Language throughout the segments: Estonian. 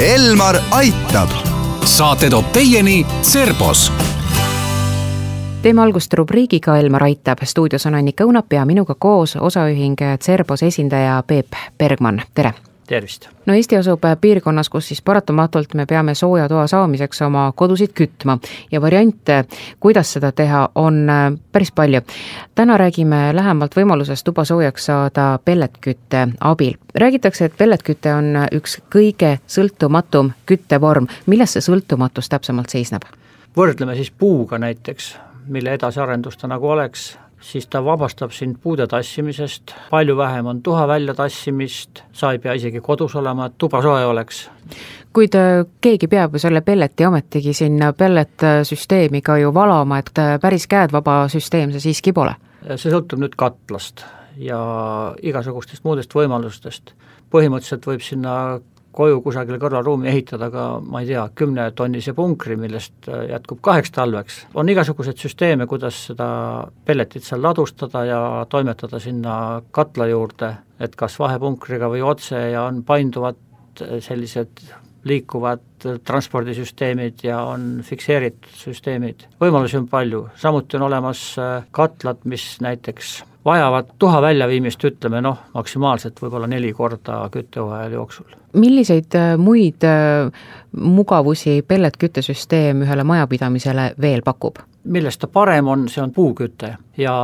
Elmar aitab. saate toob teieni Cerbos teeme algust rubriigiga Elmar aitab, stuudios on Annika Õunap ja minuga koos osaühing Cerbos esindaja Peep Bergmann, tere! Tervist! no Eesti asub piirkonnas, kus siis paratamatult me peame sooja toa saamiseks oma kodusid kütma ja variante, kuidas seda teha, on äh, päris palju. täna räägime lähemalt võimalusest tuba soojaks saada pelletkütte abil. räägitakse, et pelletküte on üks kõige sõltumatum küttevorm, milles see sõltumatus täpsemalt seisneb? võrdleme siis puuga näiteks, mille edasiarendus ta nagu oleks siis ta vabastab sind puude tassimisest, palju vähem on tuha välja tassimist, sa ei pea isegi kodus olema, et tuba soe oleks. kuid äh, keegi peab ju selle pelleti ometigi sinna pelletsüsteemi ka ju valama, et äh, päris käedvaba süsteem see siiski pole? see sõltub nüüd katlast ja igasugustest muudest võimalustest. põhimõtteliselt võib sinna koju kusagile kõrvalruumi ehitada ka ma ei tea, kümnetonnise punkri, millest äh, jätkub kaheks talveks. on igasuguseid süsteeme, kuidas seda pelletit seal ladustada ja toimetada sinna katla juurde, et kas vahepunkriga või otse ja on painduvad äh, sellised liikuvad transpordisüsteemid ja on fikseeritud süsteemid. võimalusi on palju, samuti on olemas äh, katlad, mis näiteks vajavad tuha väljaviimist, ütleme noh, maksimaalselt võib-olla neli korda küttehooaja jooksul. milliseid äh, muid äh, mugavusi pelletküttesüsteem ühele majapidamisele veel pakub? millest ta parem on, see on puuküte ja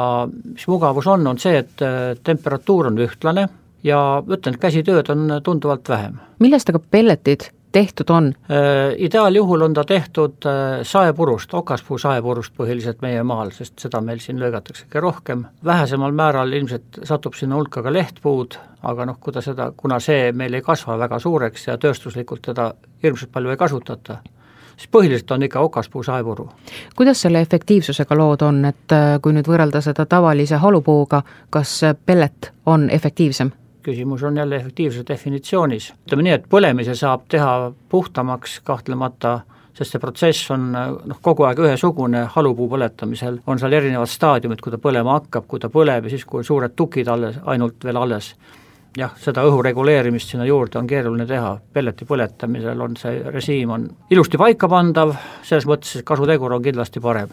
mis mugavus on, on see, et äh, temperatuur on ühtlane ja ütlen, et käsitööd on tunduvalt vähem. millest aga pelletid tehtud on? Äh, ideaaljuhul on ta tehtud äh, saepurust, okaspuu saepurust põhiliselt meie maal, sest seda meil siin lõigatakse kõige rohkem, vähesemal määral ilmselt satub sinna hulka ka lehtpuud, aga noh, kui ta seda, kuna see meil ei kasva väga suureks ja tööstuslikult teda hirmsalt palju ei kasutata, siis põhiliselt on ikka okaspuu saepuru. kuidas selle efektiivsusega lood on, et äh, kui nüüd võrrelda seda tavalise halupuuga, kas pellet on efektiivsem? Küsimus on jälle efektiivsuse definitsioonis. ütleme nii, et põlemise saab teha puhtamaks kahtlemata, sest see protsess on noh, kogu aeg ühesugune halupuu põletamisel, on seal erinevad staadiumid, kui ta põlema hakkab, kui ta põleb ja siis, kui on suured tukid alles, ainult veel alles. jah, seda õhu reguleerimist sinna juurde on keeruline teha, pelleti põletamisel on see režiim on ilusti paikapandav, selles mõttes, kasutegur on kindlasti parem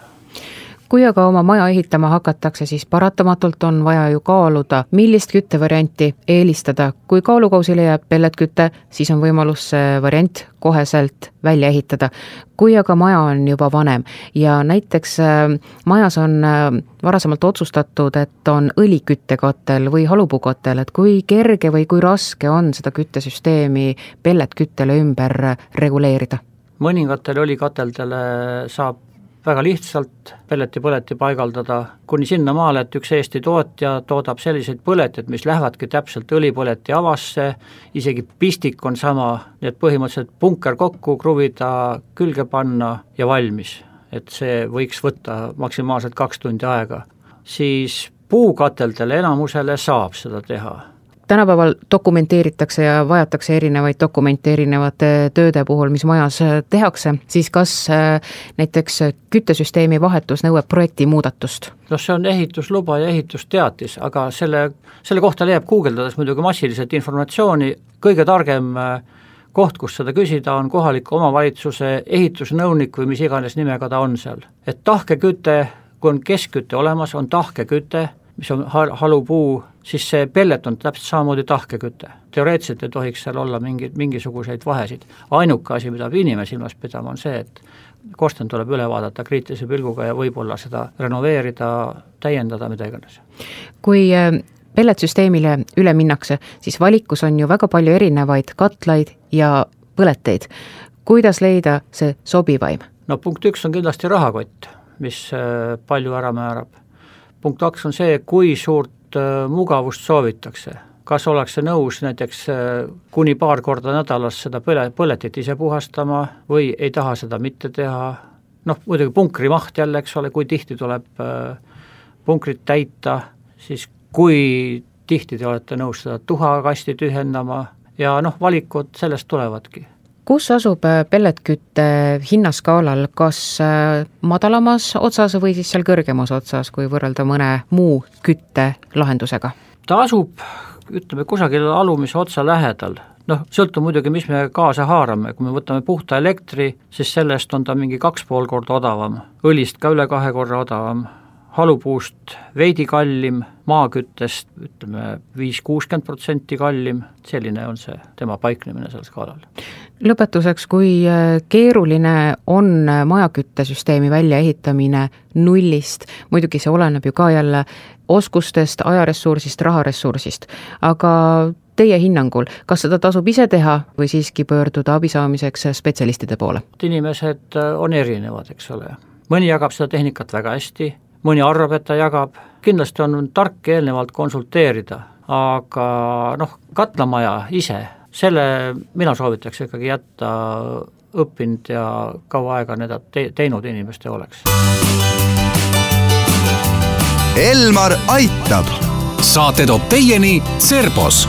kui aga oma maja ehitama hakatakse, siis paratamatult on vaja ju kaaluda, millist küttevarianti eelistada. kui kaalukausile jääb pelletküte, siis on võimalus see variant koheselt välja ehitada. kui aga maja on juba vanem ja näiteks äh, majas on äh, varasemalt otsustatud, et on õliküttekatel või halupuukatel, et kui kerge või kui raske on seda küttesüsteemi pelletküttele ümber reguleerida? mõningatele õlikateldele saab väga lihtsalt pelletipõleti paigaldada, kuni sinnamaale, et üks Eesti tootja toodab selliseid põleteid, mis lähevadki täpselt õlipõleti avasse, isegi pistik on sama, nii et põhimõtteliselt punker kokku kruvida, külge panna ja valmis. et see võiks võtta maksimaalselt kaks tundi aega. siis puukateldele enamusele saab seda teha tänapäeval dokumenteeritakse ja vajatakse erinevaid dokumente erinevate tööde puhul, mis majas tehakse, siis kas äh, näiteks küttesüsteemi vahetus nõuab projekti muudatust? noh, see on ehitusluba ja ehitusteatis, aga selle, selle kohta leiab guugeldades muidugi massiliselt informatsiooni, kõige targem äh, koht, kus seda küsida, on kohaliku omavalitsuse ehitusnõunik või mis iganes nimega ta on seal. et tahkeküte, kui on keskküte olemas, on tahkeküte, mis on halupuu siis see pellet on täpselt samamoodi tahkeküte. teoreetiliselt ei tohiks seal olla mingeid, mingisuguseid vahesid. ainuke asi, mida peab inimene silmas pidama, on see, et korsten tuleb üle vaadata kriitilise pilguga ja võib-olla seda renoveerida, täiendada, mida iganes. kui äh, pelletsüsteemile üle minnakse, siis valikus on ju väga palju erinevaid katlaid ja põleteid. kuidas leida see sobivaim? no punkt üks on kindlasti rahakott, mis äh, palju ära määrab. Punkt kaks on see, kui suurt Äh, mugavust soovitakse, kas ollakse nõus näiteks äh, kuni paar korda nädalas seda põle, põletit ise puhastama või ei taha seda mitte teha, noh muidugi punkri maht jälle, eks ole, kui tihti tuleb äh, punkrit täita, siis kui tihti te olete nõus seda tuhakasti tühjendama ja noh, valikud sellest tulevadki kus asub pelletkütte hinnaskaalal, kas madalamas otsas või siis seal kõrgemas otsas, kui võrrelda mõne muu küttelahendusega? ta asub, ütleme kusagil alumise otsa lähedal, noh, sõltub muidugi, mis me kaasa haarame, kui me võtame puhta elektri, siis sellest on ta mingi kaks pool korda odavam, õlist ka üle kahe korra odavam, halupuust veidi kallim, maaküttest ütleme viis-kuuskümmend protsenti kallim, selline on see tema paiknemine seal skaalal. Lõpetuseks, kui äh, keeruline on äh, majaküttesüsteemi väljaehitamine nullist, muidugi see oleneb ju ka jälle oskustest, ajaressursist, raharessursist, aga teie hinnangul, kas seda tasub ise teha või siiski pöörduda abi saamiseks spetsialistide poole? inimesed äh, on erinevad, eks ole, mõni jagab seda tehnikat väga hästi, mõni arvab, et ta jagab, kindlasti on tark eelnevalt konsulteerida, aga noh, katlamaja ise, selle mina soovitaks ikkagi jätta õppinud ja kaua aega need te teinud inimeste oleks. Elmar aitab. saate toob teieni Cerbos